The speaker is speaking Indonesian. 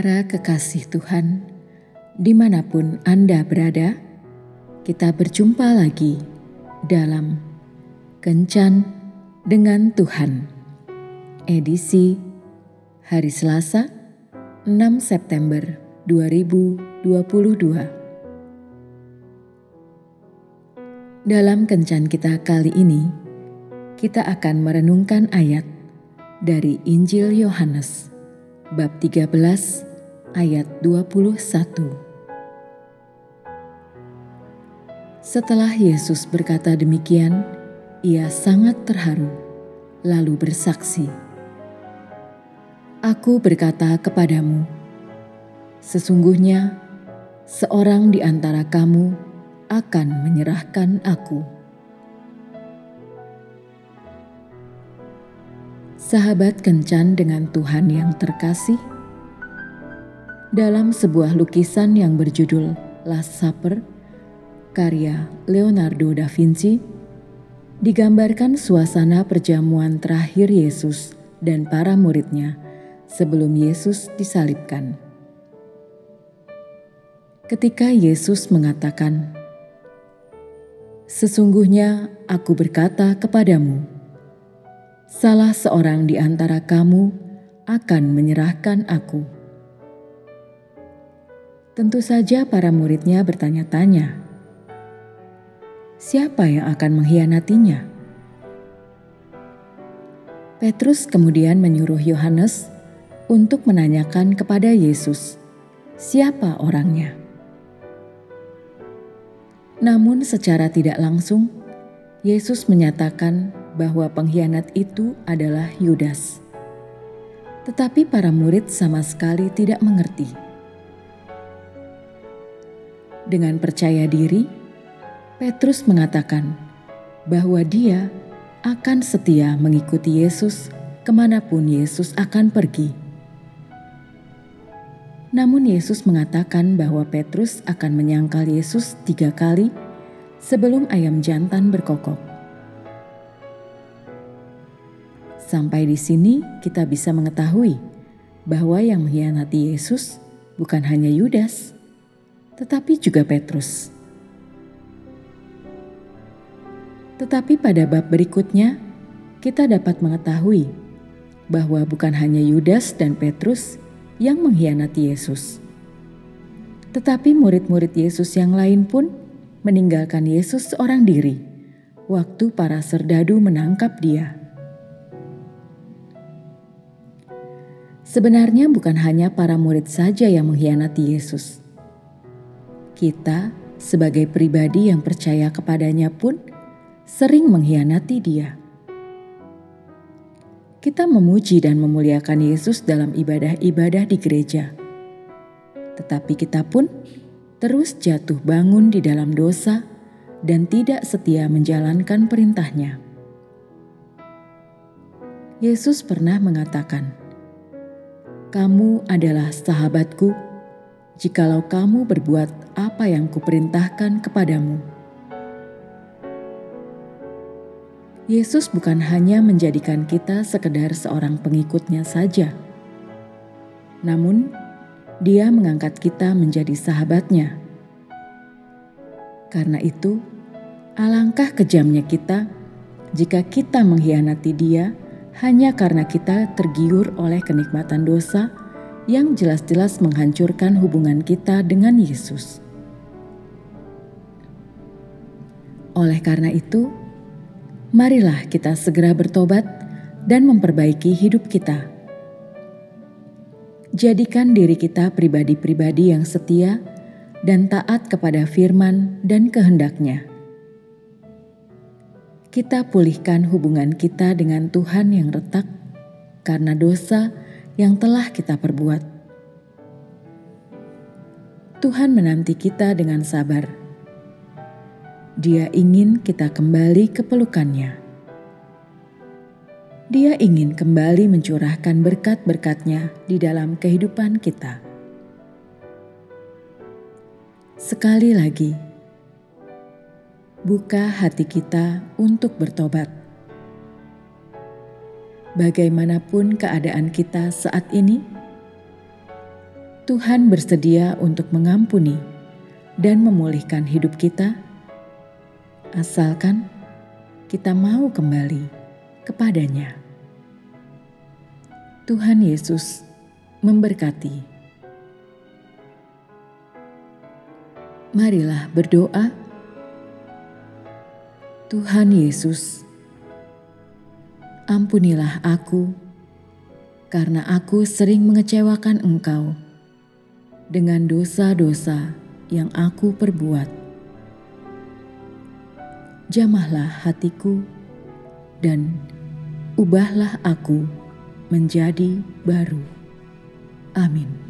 Para kekasih Tuhan, di mana pun Anda berada, kita berjumpa lagi dalam Kencan dengan Tuhan, edisi hari Selasa 6 September 2022. Dalam Kencan kita kali ini, kita akan merenungkan ayat dari Injil Yohanes bab 13 ayat 21. Setelah Yesus berkata demikian, ia sangat terharu, lalu bersaksi, Aku berkata kepadamu, sesungguhnya seorang di antara kamu akan menyerahkan aku. Sahabat kencan dengan Tuhan yang terkasih, dalam sebuah lukisan yang berjudul Last Supper, karya Leonardo da Vinci, digambarkan suasana perjamuan terakhir Yesus dan para muridnya sebelum Yesus disalibkan. Ketika Yesus mengatakan, "Sesungguhnya Aku berkata kepadamu," salah seorang di antara kamu akan menyerahkan aku. Tentu saja para muridnya bertanya-tanya, siapa yang akan mengkhianatinya? Petrus kemudian menyuruh Yohanes untuk menanyakan kepada Yesus, siapa orangnya. Namun secara tidak langsung, Yesus menyatakan bahwa pengkhianat itu adalah Yudas. Tetapi para murid sama sekali tidak mengerti. Dengan percaya diri, Petrus mengatakan bahwa dia akan setia mengikuti Yesus ke mana pun Yesus akan pergi. Namun Yesus mengatakan bahwa Petrus akan menyangkal Yesus tiga kali sebelum ayam jantan berkokok. Sampai di sini kita bisa mengetahui bahwa yang mengkhianati Yesus bukan hanya Yudas, tetapi juga Petrus. Tetapi pada bab berikutnya, kita dapat mengetahui bahwa bukan hanya Yudas dan Petrus yang mengkhianati Yesus, tetapi murid-murid Yesus yang lain pun meninggalkan Yesus seorang diri waktu para serdadu menangkap Dia. Sebenarnya bukan hanya para murid saja yang mengkhianati Yesus. Kita, sebagai pribadi yang percaya kepadanya pun, sering mengkhianati Dia. Kita memuji dan memuliakan Yesus dalam ibadah-ibadah di gereja, tetapi kita pun terus jatuh bangun di dalam dosa dan tidak setia menjalankan perintahnya. Yesus pernah mengatakan, kamu adalah sahabatku, jikalau kamu berbuat apa yang kuperintahkan kepadamu. Yesus bukan hanya menjadikan kita sekedar seorang pengikutnya saja, namun dia mengangkat kita menjadi sahabatnya. Karena itu, alangkah kejamnya kita jika kita mengkhianati dia hanya karena kita tergiur oleh kenikmatan dosa yang jelas-jelas menghancurkan hubungan kita dengan Yesus. Oleh karena itu, marilah kita segera bertobat dan memperbaiki hidup kita. Jadikan diri kita pribadi-pribadi yang setia dan taat kepada firman dan kehendaknya kita pulihkan hubungan kita dengan Tuhan yang retak karena dosa yang telah kita perbuat. Tuhan menanti kita dengan sabar. Dia ingin kita kembali ke pelukannya. Dia ingin kembali mencurahkan berkat-berkatnya di dalam kehidupan kita. Sekali lagi, buka hati kita untuk bertobat. Bagaimanapun keadaan kita saat ini, Tuhan bersedia untuk mengampuni dan memulihkan hidup kita, asalkan kita mau kembali kepadanya. Tuhan Yesus memberkati. Marilah berdoa. Tuhan Yesus, ampunilah aku karena aku sering mengecewakan Engkau dengan dosa-dosa yang aku perbuat. Jamahlah hatiku dan ubahlah aku menjadi baru. Amin.